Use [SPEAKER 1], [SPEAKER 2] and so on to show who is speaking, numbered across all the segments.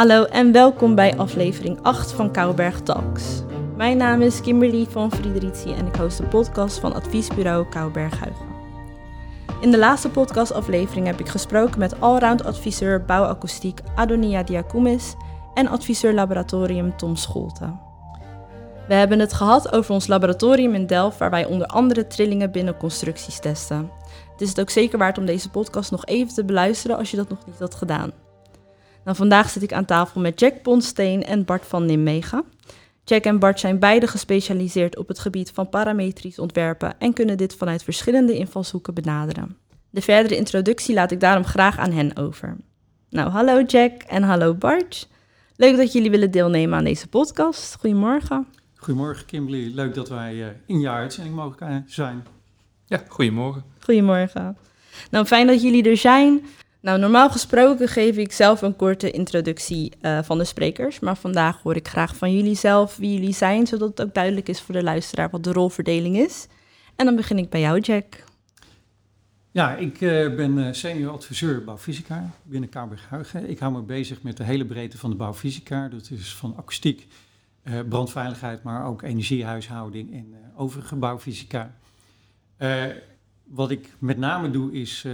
[SPEAKER 1] Hallo en welkom bij aflevering 8 van Kouwberg Talks. Mijn naam is Kimberly van Friederici en ik host de podcast van adviesbureau Kouwberg Huigen. In de laatste podcastaflevering heb ik gesproken met allround adviseur bouwakoestiek Adonia Diakoumis en adviseur laboratorium Tom Scholte. We hebben het gehad over ons laboratorium in Delft, waar wij onder andere trillingen binnen constructies testen. Het is het ook zeker waard om deze podcast nog even te beluisteren als je dat nog niet had gedaan. Nou, vandaag zit ik aan tafel met Jack Ponsteen en Bart van Nimmega. Jack en Bart zijn beide gespecialiseerd op het gebied van parametrisch ontwerpen en kunnen dit vanuit verschillende invalshoeken benaderen. De verdere introductie laat ik daarom graag aan hen over. Nou, hallo Jack en hallo Bart. Leuk dat jullie willen deelnemen aan deze podcast. Goedemorgen.
[SPEAKER 2] Goedemorgen Kimberly, leuk dat wij uh, in je uitzending mogen zijn.
[SPEAKER 3] Ja, goedemorgen.
[SPEAKER 1] Goedemorgen. Nou, fijn dat jullie er zijn. Nou, normaal gesproken geef ik zelf een korte introductie uh, van de sprekers, maar vandaag hoor ik graag van jullie zelf wie jullie zijn, zodat het ook duidelijk is voor de luisteraar wat de rolverdeling is. En dan begin ik bij jou, Jack.
[SPEAKER 2] Ja, ik uh, ben senior adviseur bouwfysica binnen Kouwberg Huigen. Ik hou me bezig met de hele breedte van de bouwfysica. Dat is van akoestiek, brandveiligheid, maar ook energiehuishouding en overige bouwfysica. wat ik met name doe is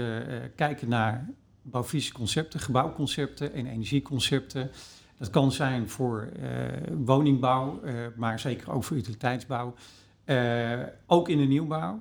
[SPEAKER 2] kijken naar bouwfysische concepten, gebouwconcepten en energieconcepten. Dat kan zijn voor uh, woningbouw, uh, maar zeker ook voor utiliteitsbouw. Uh, ook in de nieuwbouw,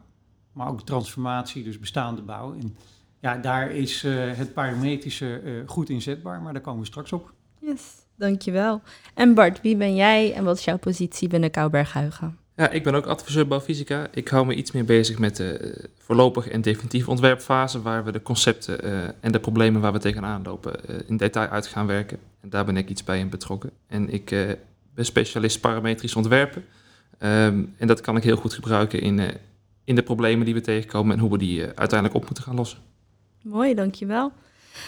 [SPEAKER 2] maar ook transformatie, dus bestaande bouw. En ja, daar is het parametrische goed inzetbaar, maar daar komen we straks op.
[SPEAKER 1] Yes, dankjewel. En Bart, wie ben jij en wat is jouw positie binnen Kouwberg Huigen?
[SPEAKER 3] Ja, ik ben ook adviseur bouwfysica. Ik hou me iets meer bezig met de voorlopige en definitieve ontwerpfase, waar we de concepten uh, en de problemen waar we tegenaan lopen uh, in detail uit gaan werken. En daar ben ik iets bij in betrokken. En ik uh, ben specialist parametrisch ontwerpen. Um, en dat kan ik heel goed gebruiken in, in de problemen die we tegenkomen en hoe we die uiteindelijk op moeten gaan lossen.
[SPEAKER 1] Mooi, dankjewel.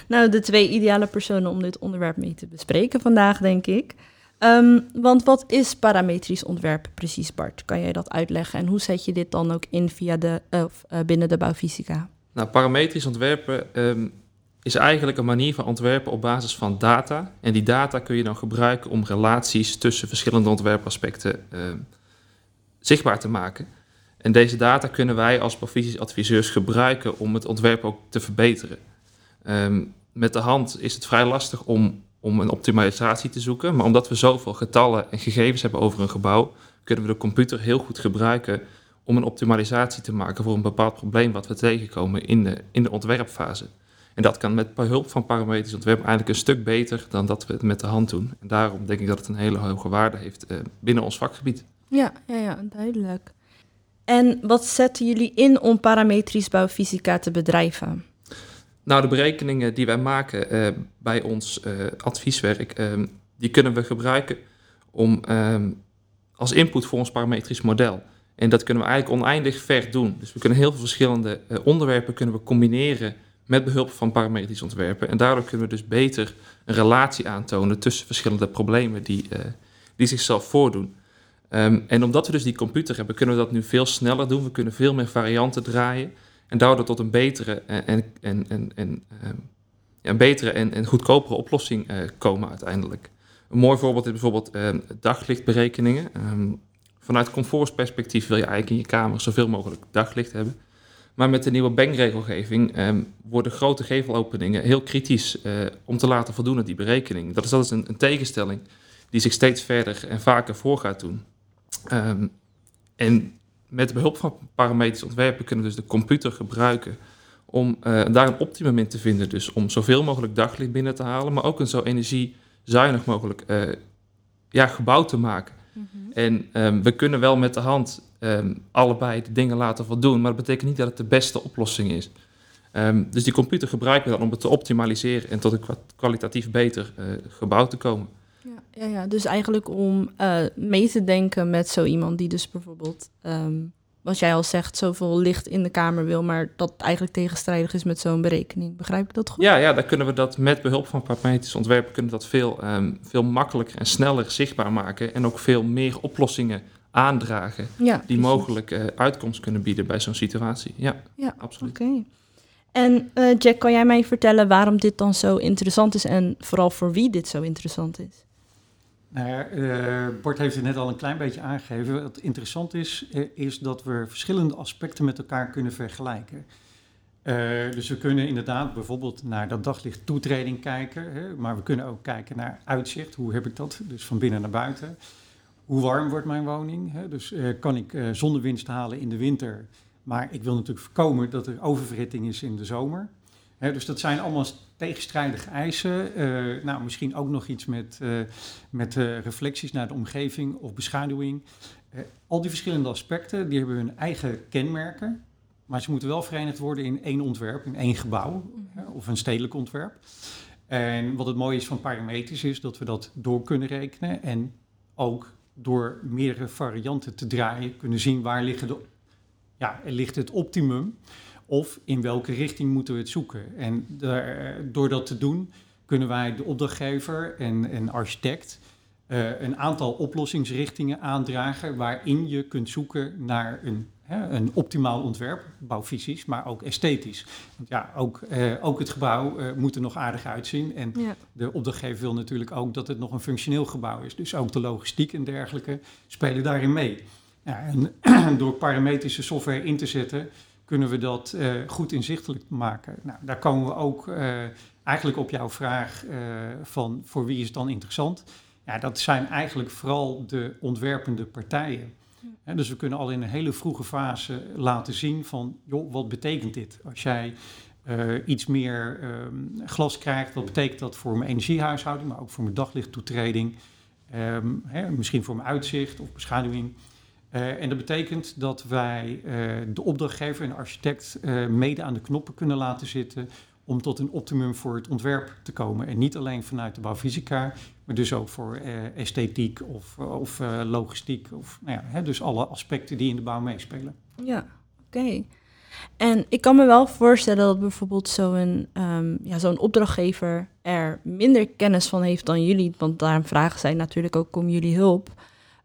[SPEAKER 1] Nou, de twee ideale personen om dit onderwerp mee te bespreken vandaag, denk ik. Um, want wat is parametrisch ontwerp precies, Bart? Kan jij dat uitleggen? En hoe zet je dit dan ook in via de, uh, binnen de bouwfysica?
[SPEAKER 3] Nou, parametrisch ontwerpen um, is eigenlijk een manier van ontwerpen op basis van data. En die data kun je dan gebruiken om relaties tussen verschillende ontwerpaspecten uh, zichtbaar te maken. En deze data kunnen wij als adviseurs gebruiken om het ontwerp ook te verbeteren. Met de hand is het vrij lastig om om een optimalisatie te zoeken. Maar omdat we zoveel getallen en gegevens hebben over een gebouw, kunnen we de computer heel goed gebruiken om een optimalisatie te maken voor een bepaald probleem wat we tegenkomen in de, in de ontwerpfase. En dat kan met behulp van parametrisch ontwerp eigenlijk een stuk beter dan dat we het met de hand doen. En daarom denk ik dat het een hele hoge waarde heeft uh, binnen ons vakgebied.
[SPEAKER 1] Ja, ja, ja, duidelijk. En wat zetten jullie in om parametrisch bouwfysica te bedrijven?
[SPEAKER 3] Nou, de berekeningen die wij maken uh, bij ons uh, advieswerk, uh, die kunnen we gebruiken om ehm, als input voor ons parametrisch model. En dat kunnen we eigenlijk oneindig ver doen. Dus we kunnen heel veel verschillende eh, onderwerpen kunnen we combineren met behulp van parametrisch ontwerpen. En daardoor kunnen we dus beter een relatie aantonen tussen verschillende problemen die, die zichzelf voordoen. Um, en omdat we dus die computer hebben, kunnen we dat nu veel sneller doen. We kunnen veel meer varianten draaien. En daardoor tot een betere en, en, en, en, een betere en, en goedkopere oplossing uh, komen uiteindelijk. Een mooi voorbeeld is bijvoorbeeld uh, daglichtberekeningen. Um, vanuit comfortsperspectief wil je eigenlijk in je kamer zoveel mogelijk daglicht hebben. Maar met de nieuwe bankregelgeving worden grote gevelopeningen heel kritisch uh, om te laten voldoen aan die berekening. Dat is altijd een, een, tegenstelling die zich steeds verder en vaker voor gaat doen. En met behulp van parametrisch ontwerpen kunnen we dus de computer gebruiken om uh, daar een optimum in te vinden. Dus om zoveel mogelijk daglicht binnen te halen, maar ook een zo energiezuinig mogelijk uh, ja, gebouw te maken. Mm -hmm. En um, we kunnen wel met de hand um, allebei de dingen laten voldoen, maar dat betekent niet dat het de beste oplossing is. Um, dus die computer gebruiken we dan om het te optimaliseren en tot een kwalitatief beter uh, gebouw te komen.
[SPEAKER 1] Ja, ja, dus eigenlijk om uh, mee te denken met zo iemand die dus bijvoorbeeld, um, wat jij al zegt, zoveel licht in de kamer wil, maar dat eigenlijk tegenstrijdig is met zo'n berekening. Begrijp ik dat goed?
[SPEAKER 3] Ja, ja, dan kunnen we dat met behulp van parametrisch ontwerpen kunnen we dat veel, um, veel makkelijker en sneller zichtbaar maken en ook veel meer oplossingen aandragen
[SPEAKER 1] ja,
[SPEAKER 3] die mogelijk uh, uitkomst kunnen bieden bij zo'n situatie. Ja,
[SPEAKER 1] ja
[SPEAKER 3] absoluut.
[SPEAKER 1] Okay. En uh, Jack, kan jij mij vertellen waarom dit dan zo interessant is en vooral voor wie dit zo interessant is?
[SPEAKER 2] Nou uh, Bart heeft het net al een klein beetje aangegeven. Wat interessant is, is dat we verschillende aspecten met elkaar kunnen vergelijken. Uh, dus we kunnen inderdaad bijvoorbeeld naar dat daglicht toetreding kijken, hè, maar we kunnen ook kijken naar uitzicht. Hoe heb ik dat? Dus van binnen naar buiten. Hoe warm wordt mijn woning? Hè? Dus kan ik zonnewinst halen in de winter? Maar ik wil natuurlijk voorkomen dat er oververhitting is in de zomer. Dus dat zijn allemaal tegenstrijdige eisen. nou, misschien ook nog iets met, met reflecties naar de omgeving of beschaduwing. al die verschillende aspecten die hebben hun eigen kenmerken. Maar ze moeten wel verenigd worden in één ontwerp, in één gebouw mhm. of een stedelijk ontwerp. En wat het mooie is van parameters is dat we dat door kunnen rekenen en ook door meerdere varianten te draaien kunnen zien waar liggen de, ja, ligt het optimum of in welke richting moeten we het zoeken. En door dat te doen kunnen wij de opdrachtgever en, en architect uh, een aantal oplossingsrichtingen aandragen waarin je kunt zoeken naar een een optimaal ontwerp, bouwfysisch, maar ook esthetisch. Want ja, ook, eh, ook het gebouw uh, moet er nog aardig uitzien. En de opdrachtgever wil natuurlijk ook dat het nog een functioneel gebouw is. Dus ook de logistiek en dergelijke spelen daarin mee. Ja, en door parametrische software in te zetten, kunnen we dat uh, goed inzichtelijk maken. Nou, daar komen we ook eigenlijk op jouw vraag van voor wie is het dan interessant? Ja, dat zijn eigenlijk vooral de ontwerpende partijen dus we kunnen al in een hele vroege fase laten zien van, joh, wat betekent dit? Als jij iets meer um, glas krijgt, wat betekent dat voor mijn energiehuishouding, maar ook voor mijn daglichttoetreding, um, hè, misschien voor mijn uitzicht of beschaduwing. Uh, en dat betekent dat wij uh, de opdrachtgever en de architect mede aan de knoppen kunnen laten zitten om tot een optimum voor het ontwerp te komen. En niet alleen vanuit de bouwfysica, maar dus ook voor esthetiek of, of logistiek. Of, nou ja, hè, dus alle aspecten die in de bouw meespelen.
[SPEAKER 1] Ja, oké. En ik kan me wel voorstellen dat bijvoorbeeld zo'n um, ja, zo'n opdrachtgever er minder kennis van heeft dan jullie, want daarom vragen zij natuurlijk ook om jullie hulp.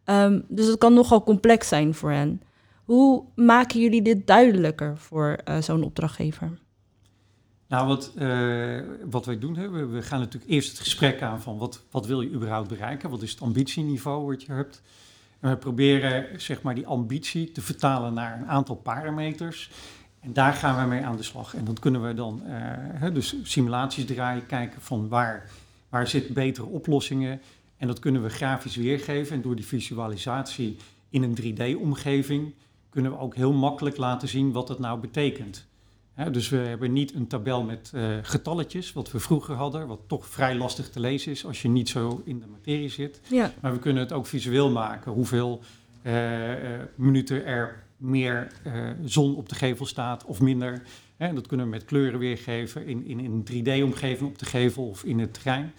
[SPEAKER 1] Um, dus het kan nogal complex zijn voor hen. Hoe maken jullie dit duidelijker voor uh, zo'n opdrachtgever?
[SPEAKER 2] Nou, wat, uh, wat wij doen, hè, we, gaan natuurlijk eerst het gesprek aan van wat, wat wil je überhaupt bereiken? Wat is het ambitieniveau wat je hebt? En we proberen zeg maar die ambitie te vertalen naar een aantal parameters. En daar gaan we mee aan de slag. En dan kunnen we dan uh, dus simulaties draaien, kijken van waar, waar zitten betere oplossingen. En dat kunnen we grafisch weergeven. En door die visualisatie in een 3D-omgeving kunnen we ook heel makkelijk laten zien wat dat nou betekent dus we hebben niet een tabel met uh, getalletjes, wat we vroeger hadden, wat toch vrij lastig te lezen is als je niet zo in de materie zit. Ja. Maar we kunnen het ook visueel maken, hoeveel uh, uh, minuten er meer zon op de gevel staat of minder. Hè, dat kunnen we met kleuren weergeven in, in, in een 3D-omgeving op de gevel of in het terrein.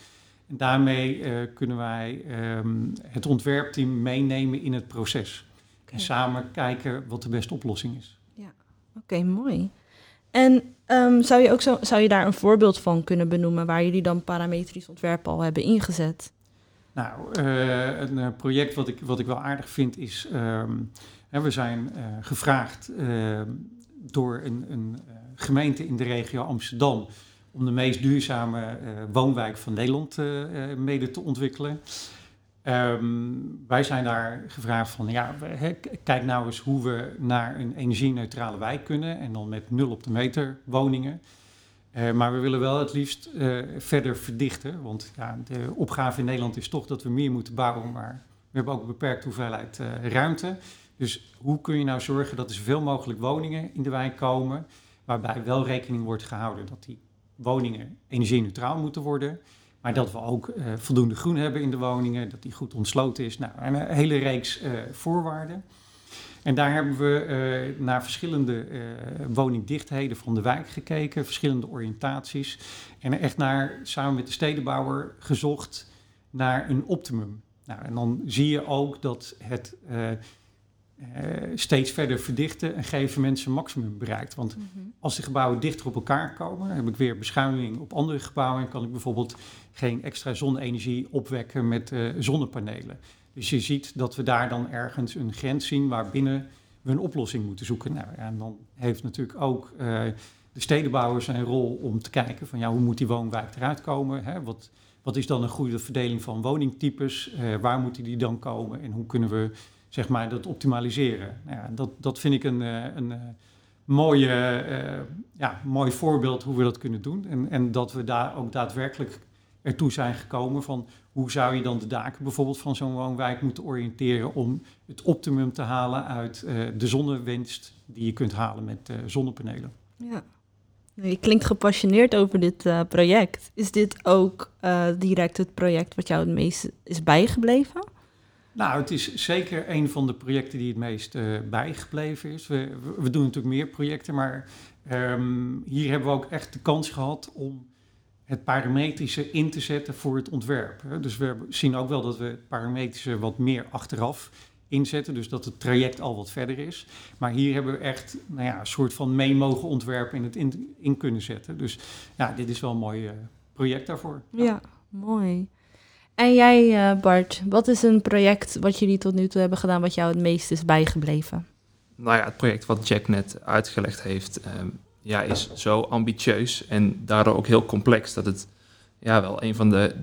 [SPEAKER 2] En daarmee kunnen wij um, het ontwerpteam meenemen in het proces. Okay. En samen kijken wat de beste oplossing is.
[SPEAKER 1] Ja, oké, mooi. En um, zou je ook zo, zou je daar een voorbeeld van kunnen benoemen waar jullie dan parametrisch ontwerp al hebben ingezet?
[SPEAKER 2] Nou, uh, een uh, project wat ik, wat ik wel aardig vind is, um, hè, we zijn uh, gevraagd door een, een gemeente in de regio Amsterdam om de meest duurzame woonwijk van Nederland mede te ontwikkelen. Um, wij zijn daar gevraagd van, ja, kijk nou eens hoe we naar een energie-neutrale wijk kunnen en dan met nul op de meter woningen. Maar we willen wel het liefst verder verdichten, want ja, de opgave in Nederland is toch dat we meer moeten bouwen, maar we hebben ook een beperkte hoeveelheid ruimte. Dus hoe kun je nou zorgen dat er zoveel mogelijk woningen in de wijk komen, waarbij wel rekening wordt gehouden dat die woningen energie-neutraal moeten worden, maar dat we ook uh, voldoende groen hebben in de woningen, dat die goed ontsloten is. Nou, een hele reeks uh, voorwaarden. En daar hebben we uh, naar verschillende woningdichtheden van de wijk gekeken, verschillende oriëntaties. En echt naar, samen met de stedenbouwer, gezocht naar een optimum. Nou, en dan zie je ook dat het steeds verder verdichten en geven mensen maximum bereikt. Want mhm. als de gebouwen dichter op elkaar komen, heb ik weer beschuiming op andere gebouwen en kan ik bijvoorbeeld geen extra zonne-energie opwekken met uh, zonnepanelen. Dus je ziet dat we daar dan ergens een grens zien waarbinnen we een oplossing moeten zoeken. Nou, en dan heeft natuurlijk ook uh, de stedenbouwer zijn rol om te kijken van ja, hoe moet die woonwijk eruit komen? Hè? Wat, wat is dan een goede verdeling van woningtypes? Uh, waar moeten die dan komen? En hoe kunnen we zeg maar, dat optimaliseren? Nou ja, dat, dat vind ik een, uh, een uh, mooie, ja, mooi voorbeeld hoe we dat kunnen doen. En, en dat we daar ook daadwerkelijk ertoe zijn gekomen van hoe zou je dan de daken bijvoorbeeld van zo'n woonwijk moeten oriënteren om het optimum te halen uit de zonnewinst die je kunt halen met zonnepanelen.
[SPEAKER 1] Ja. Je klinkt gepassioneerd over dit project. Is dit ook direct het project wat jou het meest is bijgebleven?
[SPEAKER 2] Nou, het is zeker een van de projecten die het meest uh, bijgebleven is. We, we, doen natuurlijk meer projecten, maar um, hier hebben we ook echt de kans gehad om het parametrische in te zetten voor het ontwerp. Dus we zien ook wel dat we het parametrische wat meer achteraf inzetten. Dus dat het traject al wat verder is. Maar hier hebben we echt nou ja, een soort van mee mogen ontwerpen en het in, kunnen zetten. Dus ja, dit is wel een mooi uh, project daarvoor.
[SPEAKER 1] Ja, mooi. En jij, uh, Bart, wat is een project wat jullie tot nu toe hebben gedaan wat jou het meest is bijgebleven?
[SPEAKER 3] Nou ja, het project wat Jack net uitgelegd heeft, um, ja, is zo ambitieus en daardoor ook heel complex dat het ja, wel een van de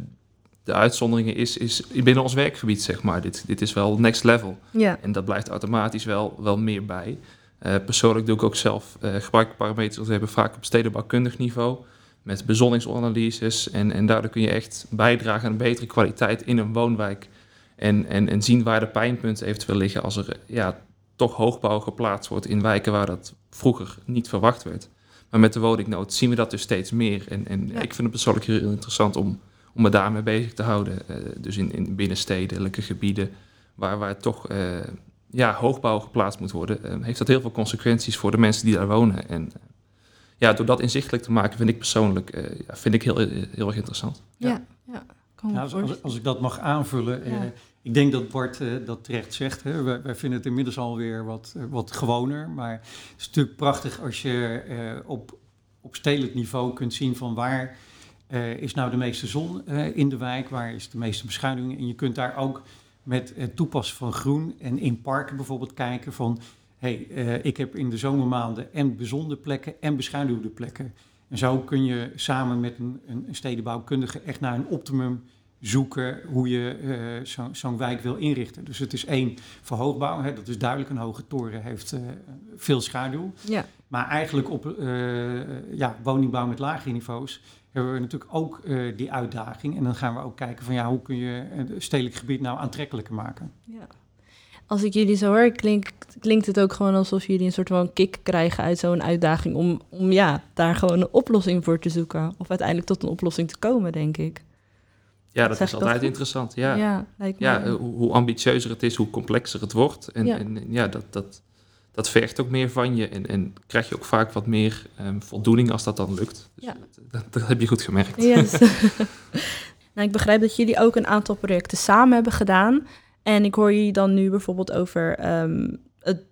[SPEAKER 3] de uitzonderingen is, is binnen ons werkgebied, zeg maar. Dit, dit is wel next level.
[SPEAKER 1] Ja.
[SPEAKER 3] En dat blijft automatisch wel, wel meer bij. Uh, persoonlijk doe ik ook zelf uh, gebruikparameters. We hebben vaak op stedenbouwkundig niveau met bezonningsanalyses. En, en daardoor kun je echt bijdragen aan een betere kwaliteit in een woonwijk. En, en, en zien waar de pijnpunten eventueel liggen als er ja, toch hoogbouw geplaatst wordt in wijken waar dat vroeger niet verwacht werd. Maar met de woningnood zien we dat dus steeds meer. En, en ja. ik vind het persoonlijk heel interessant om om me daarmee bezig te houden. Uh, dus in, in binnenstedelijke gebieden waar, waar toch uh, ja, hoogbouw geplaatst moet worden, uh, heeft dat heel veel consequenties voor de mensen die daar wonen. En ja, door dat inzichtelijk te maken, vind ik persoonlijk ja, vind ik heel, heel erg interessant.
[SPEAKER 1] Ja, ja. ja.
[SPEAKER 2] Nou, als, als, als, ik dat mag aanvullen, ja. ik denk dat Bart dat terecht zegt. Hè. Wij, wij, vinden het inmiddels alweer wat, wat gewoner, maar het is natuurlijk prachtig als je op, op stedelijk niveau kunt zien van waar uh, is nou de meeste zon uh, in de wijk? Waar is de meeste beschuiling? En je kunt daar ook met het toepassen van groen en in parken bijvoorbeeld kijken van... hey, uh, ik heb in de zomermaanden en bezonde plekken en beschuiluwde plekken. En zo kun je samen met een, een stedenbouwkundige echt naar een optimum zoeken hoe je zo'n zo wijk wil inrichten. Dus het is één voor hoogbouw, hè, dat is duidelijk. Een hoge toren heeft veel schaduw.
[SPEAKER 1] Ja.
[SPEAKER 2] Maar eigenlijk op ja, woningbouw met lagere niveaus hebben we natuurlijk ook uh, die uitdaging. En dan gaan we ook kijken van ja, hoe kun je het stedelijk gebied nou aantrekkelijker maken.
[SPEAKER 1] Ja. Als ik jullie zo hoor, klinkt, klinkt het ook gewoon alsof jullie een soort van kick krijgen uit zo'n uitdaging om, om ja, daar gewoon een oplossing voor te zoeken. Of uiteindelijk tot een oplossing te komen, denk ik.
[SPEAKER 3] Ja, dat zeg is altijd dat interessant. Ja,
[SPEAKER 1] ja,
[SPEAKER 3] ja hoe, hoe, ambitieuzer het is, hoe complexer het wordt. En ja, en, ja dat, dat, dat vergt ook meer van je en, en krijg je ook vaak wat meer um, voldoening als dat dan lukt. Dus
[SPEAKER 1] ja.
[SPEAKER 3] dat, dat, heb je goed gemerkt.
[SPEAKER 1] Yes. nou, ik begrijp dat jullie ook een aantal projecten samen hebben gedaan. En ik hoor jullie dan nu bijvoorbeeld over um,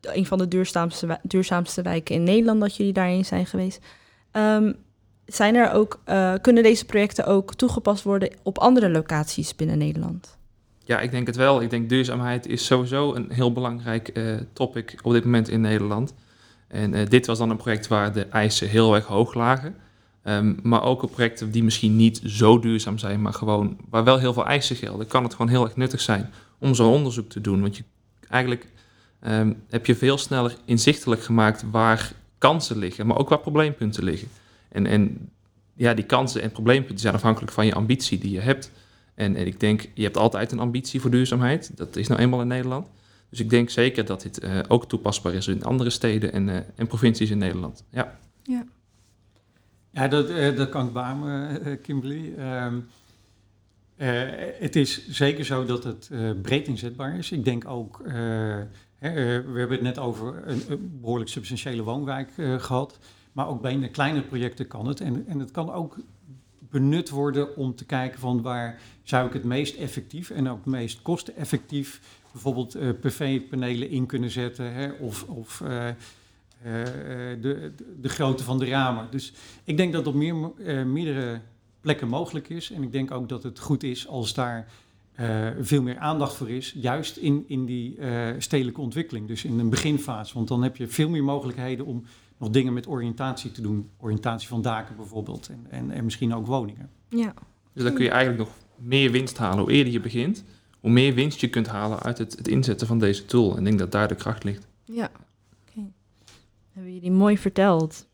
[SPEAKER 1] een van de duurzaamste, duurzaamste wijken in Nederland, dat jullie daarin zijn geweest. Um, zijn er ook, uh, kunnen deze projecten ook toegepast worden op andere locaties binnen Nederland?
[SPEAKER 3] Ja, ik denk het wel. Ik denk duurzaamheid is sowieso een heel belangrijk uh, topic op dit moment in Nederland. En uh, dit was dan een project waar de eisen heel erg hoog lagen. Um, maar ook op projecten die misschien niet zo duurzaam zijn, maar gewoon waar wel heel veel eisen gelden, kan het gewoon heel erg nuttig zijn om zo'n onderzoek te doen. Want je, eigenlijk um, heb je veel sneller inzichtelijk gemaakt waar kansen liggen, maar ook waar probleempunten liggen. En, en ja, die kansen en probleempunten zijn afhankelijk van je ambitie die je hebt. En, en, ik denk, je hebt altijd een ambitie voor duurzaamheid. Dat is nou eenmaal in Nederland. Dus ik denk zeker dat dit uh, ook toepasbaar is in andere steden en, uh, en provincies in Nederland. Ja,
[SPEAKER 1] ja.
[SPEAKER 2] ja dat, uh, dat kan ik beamen, Kimberly. Ehm, het is zeker zo dat het breed inzetbaar is. Ik denk ook, hè, we hebben het net over een, een behoorlijk substantiële woonwijk gehad. Maar ook bij kleine projecten kan het. En, het kan ook benut worden om te kijken van waar zou ik het meest effectief en ook het meest kosteneffectief bijvoorbeeld uh, PV-panelen in kunnen zetten of, de, grootte van de ramen. Dus ik denk dat het op meer, meerdere plekken mogelijk is en ik denk ook dat het goed is als daar veel meer aandacht voor is, juist in, in die stedelijke ontwikkeling, dus in een beginfase. Want dan heb je veel meer mogelijkheden om nog dingen met oriëntatie te doen. Oriëntatie van daken bijvoorbeeld en, en, en misschien ook woningen.
[SPEAKER 1] Ja.
[SPEAKER 3] Dus dan kun je eigenlijk nog meer winst halen. Hoe eerder je begint, hoe meer winst je kunt halen uit het, het inzetten van deze tool. En ik denk dat daar de kracht ligt.
[SPEAKER 1] Ja, oké. Hebben jullie mooi verteld.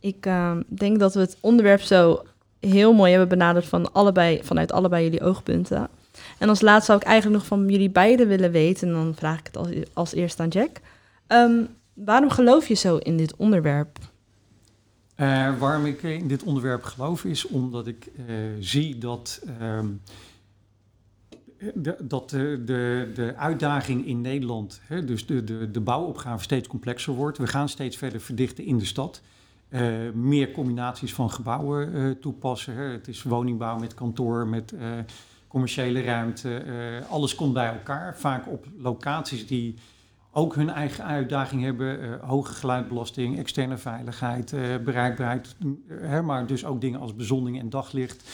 [SPEAKER 1] Ik ehm, denk dat we het onderwerp zo heel mooi hebben benaderd van allebei, vanuit allebei jullie oogpunten. En als laatste zou ik eigenlijk nog van jullie beiden willen weten, en dan vraag ik het als, als eerst aan Jack. Ehm, waarom geloof je zo in dit onderwerp?
[SPEAKER 2] Eh, waarom ik in dit onderwerp geloof is omdat ik eh, zie dat, ehm, de, dat de, de, de uitdaging in Nederland, hè, dus de, de, de bouwopgave steeds complexer wordt. We gaan steeds verder verdichten in de stad. Eh, meer combinaties van gebouwen toepassen. Hè. Het is woningbouw met kantoor, met commerciële ruimte. eh, alles komt bij elkaar. Vaak op locaties die ook hun eigen uitdaging hebben. eh, hoge geluidbelasting, externe veiligheid, eh, bereikbaarheid. eh, hè, maar dus ook dingen als bezonning en daglicht.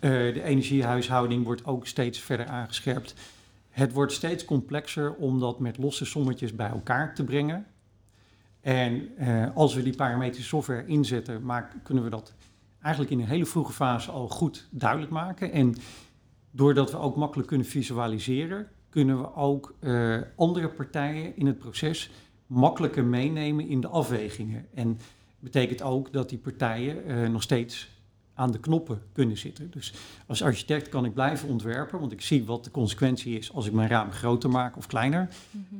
[SPEAKER 2] De energiehuishouding wordt ook steeds verder aangescherpt. Het wordt steeds complexer om dat met losse sommetjes bij elkaar te brengen. En als we die parametrische software inzetten, kunnen we dat eigenlijk in een hele vroege fase al goed duidelijk maken. En doordat we ook makkelijk kunnen visualiseren, kunnen we ook eh, andere partijen in het proces makkelijker meenemen in de afwegingen. En betekent ook dat die partijen eh, nog steeds aan de knoppen kunnen zitten. Dus als architect kan ik blijven ontwerpen, want ik zie wat de consequentie is als ik mijn raam groter maak of kleiner.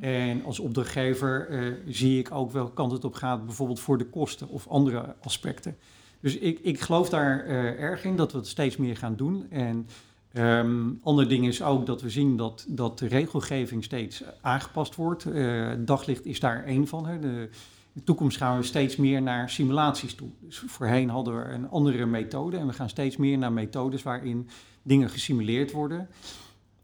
[SPEAKER 2] En als opdrachtgever eh, zie ik ook welke kant het op gaat, bijvoorbeeld voor de kosten of andere aspecten. Dus ik, ik geloof daar erg in dat we het steeds meer gaan doen. En ehm ander ding is ook dat we zien dat, dat de regelgeving steeds aangepast wordt. Eh, daglicht is daar één van. Hè. De, in de toekomst gaan we steeds meer naar simulaties toe. Dus voorheen hadden we een andere methode en we gaan steeds meer naar methodes waarin dingen gesimuleerd worden.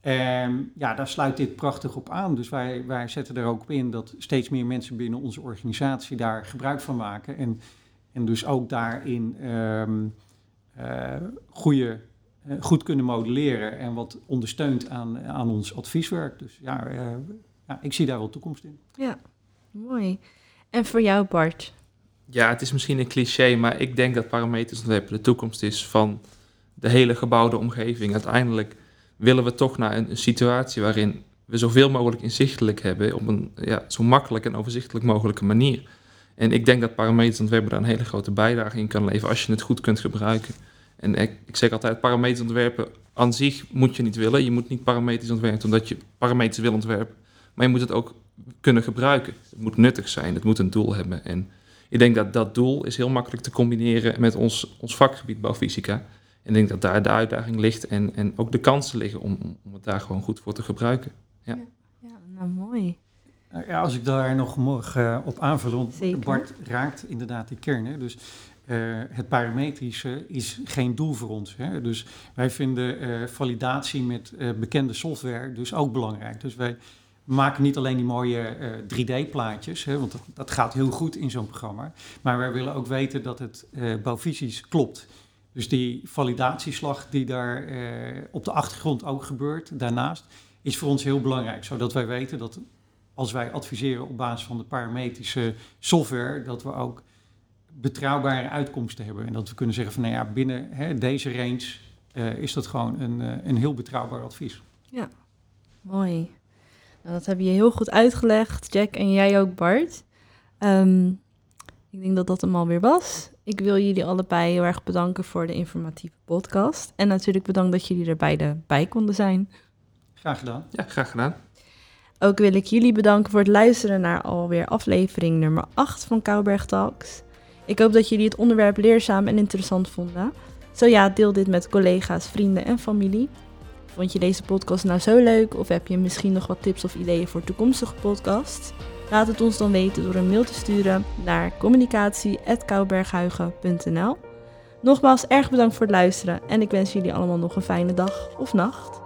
[SPEAKER 2] En ja, daar sluit dit prachtig op aan. Dus wij, wij zetten er ook in dat steeds meer mensen binnen onze organisatie daar gebruik van maken. En, en dus ook daarin eh, goede, goed kunnen modelleren en wat ondersteunt aan, aan ons advieswerk. Dus ja, eh, ja, ik zie daar wel toekomst in.
[SPEAKER 1] Ja, mooi. En voor jou, Bart?
[SPEAKER 3] Ja, het is misschien een cliché, maar ik denk dat parametersontwerpen de toekomst is van de hele gebouwde omgeving. Uiteindelijk willen we toch naar een, een situatie waarin we zoveel mogelijk inzichtelijk hebben op een ja, zo makkelijk en overzichtelijk mogelijke manier. En ik denk dat parametersontwerpen daar een hele grote bijdrage in kan leveren als je het goed kunt gebruiken. En ik, ik zeg altijd, parametersontwerpen aan zich moet je niet willen. Je moet niet parametrisch ontwerpen omdat je parameters wil ontwerpen. Maar je moet het ook kunnen gebruiken. Het moet nuttig zijn, het moet een doel hebben. En ik denk dat dat doel is heel makkelijk te combineren met ons, ons vakgebied bouwfysica. En ik denk dat daar de uitdaging ligt en, en ook de kansen liggen om, om- het daar gewoon goed voor te gebruiken.
[SPEAKER 1] Ja, nou mooi.
[SPEAKER 2] Ja, als ik daar nog mag eh, op aanvullen, want
[SPEAKER 1] Zeker.
[SPEAKER 2] Bart raakt inderdaad die kern. Hè? Dus eh, het parametrische is geen doel voor ons. Hè? Dus wij vinden eh, validatie met eh, bekende software dus ook belangrijk. Dus wij maken niet alleen die mooie eh, 3D-plaatjes, hè, want dat, gaat heel goed in zo'n programma. Maar wij willen ook weten dat het bouwfysisch klopt. Dus die validatieslag die daar op de achtergrond ook gebeurt, daarnaast, is voor ons heel belangrijk. Zodat wij weten dat als wij adviseren op basis van de parametrische software, dat we ook betrouwbare uitkomsten hebben. En dat we kunnen zeggen van nou ja, binnen hè, deze range eh, is dat gewoon een, eh, een heel betrouwbaar advies.
[SPEAKER 1] Mooi. Nou, dat heb je heel goed uitgelegd, Jack, en jij ook, Bart. Ehm, ik denk dat dat hem alweer was. Ik wil jullie allebei heel erg bedanken voor de informatieve podcast. En natuurlijk bedankt dat jullie er beide bij konden zijn.
[SPEAKER 2] Graag gedaan.
[SPEAKER 3] Ja, graag gedaan.
[SPEAKER 1] Ook wil ik jullie bedanken voor het luisteren naar alweer aflevering nummer 8 van Kouberg Talks. Ik hoop dat jullie het onderwerp leerzaam en interessant vonden. Zo ja, deel dit met collega's, vrienden en familie. Vond je deze podcast nou zo leuk of heb je misschien nog wat tips of ideeën voor toekomstige podcasts? Laat het ons dan weten door een mail te sturen naar communicatie.kouberghuigen.nl Nogmaals erg bedankt voor het luisteren en ik wens jullie allemaal nog een fijne dag of nacht.